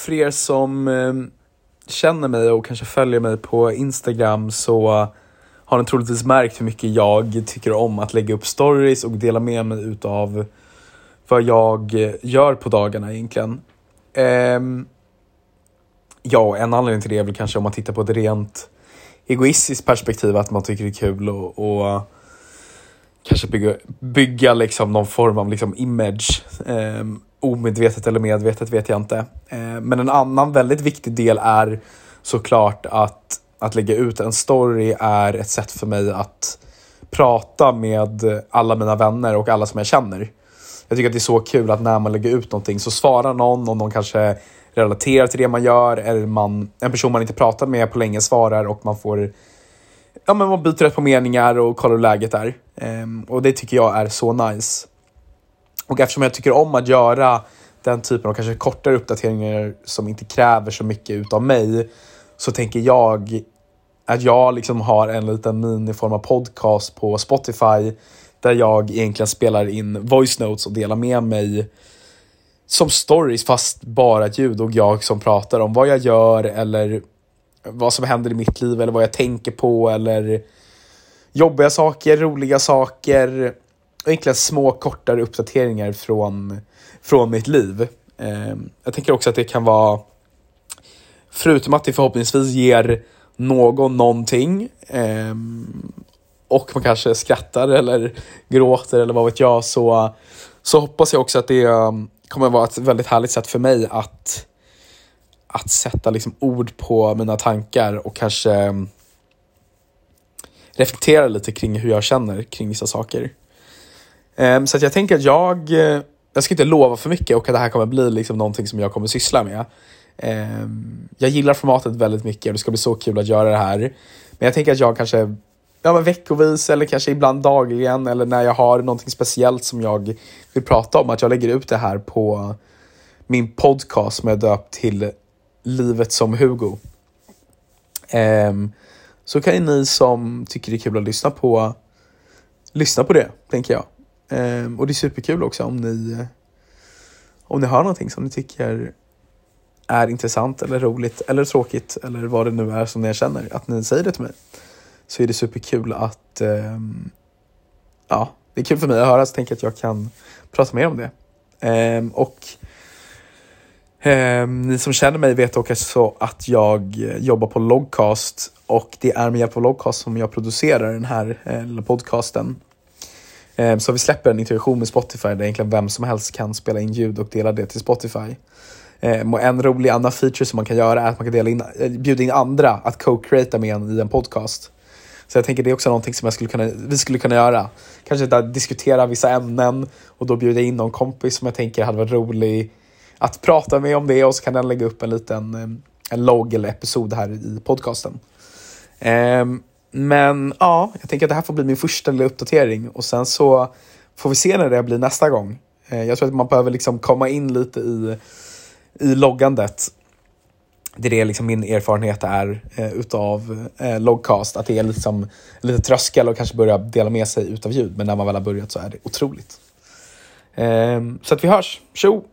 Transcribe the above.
för er som eh, känner mig och kanske följer mig på Instagram så har ni troligtvis märkt hur mycket jag tycker om att lägga upp stories och dela med mig utav vad jag gör på dagarna egentligen. Um, ja, en anledning till det är väl kanske om man tittar på ett rent egoistiskt perspektiv att man tycker det är kul och, och kanske bygga, bygga liksom någon form av liksom image. Eh, omedvetet eller medvetet vet jag inte. Eh, men en annan väldigt viktig del är såklart att att lägga ut en story är ett sätt för mig att prata med alla mina vänner och alla som jag känner. Jag tycker att det är så kul att när man lägger ut någonting så svarar någon och någon kanske relaterar till det man gör eller man, en person man inte pratat med på länge svarar och man får Ja men man byter rätt på meningar och kollar hur läget är. Um, och det tycker jag är så nice. Och eftersom jag tycker om att göra den typen av kanske kortare uppdateringar som inte kräver så mycket utav mig så tänker jag att jag liksom har en liten miniform av podcast på Spotify där jag egentligen spelar in voice notes och delar med mig som stories fast bara ljud och jag som pratar om vad jag gör eller vad som händer i mitt liv eller vad jag tänker på eller jobbiga saker, roliga saker och små kortare uppdateringar från, från mitt liv. Eh, jag tänker också att det kan vara förutom att det förhoppningsvis ger någon någonting eh, och man kanske skrattar eller gråter eller vad vet jag så, så hoppas jag också att det eh, kommer vara ett väldigt härligt sätt för mig att, att sätta liksom ord på mina tankar och kanske mm, reflektera lite kring hur jag känner kring vissa saker. Ehm, så att jag tänker att jag, eh, jag ska inte lova för mycket och att det här kommer bli liksom någonting som jag kommer syssla med. Ehm, jag gillar formatet väldigt mycket och det ska bli så kul att göra det här. Men jag tänker att jag kanske ja, men veckovis eller kanske ibland dagligen eller när jag har någonting speciellt som jag vill prata om, att jag lägger ut det här på min podcast som jag döpt till Livet som Hugo. Um, så kan ju ni som tycker det är kul att lyssna på lyssna på det, tänker jag. Um, och det är superkul också om ni eh, om ni har någonting som ni tycker är intressant eller roligt eller tråkigt eller vad det nu är som ni känner, att ni säger det till mig. Så är det superkul att, um, ja, det är kul för mig att höra så tänker jag att jag kan prata mer om det. Och eh, ni som känner mig vet också att jag eh, jobbar på Logcast och det är med hjälp av Logcast som jag producerar den här eh, podcasten. Eh, så vi släpper en integration med Spotify där egentligen vem som helst kan spela in ljud och dela det till Spotify. Eh, en rolig annan feature som man kan göra är att man kan dela in, eh, bjuda in andra att co-creata med en i en podcast. Så jag tänker det är också någonting som jag skulle kunna, vi skulle kunna göra. Kanske där, diskutera vissa ämnen och då bjuda in någon kompis som jag tänker hade varit rolig att prata med om det och så kan den lägga upp en liten eh, en logg eller episod här i podcasten. Ehm, men ja, jag tänker att det här får bli min första lilla uppdatering och sen så får vi se när det blir nästa gång. Eh, jag tror att man behöver liksom komma in lite i i loggandet. Det är det liksom min erfarenhet är eh, utav eh, Logcast, att det är liksom lite tröskel och kanske börja dela med sig utav ljud, men när man väl har börjat så är det otroligt. Eh, så att vi hörs, tjo!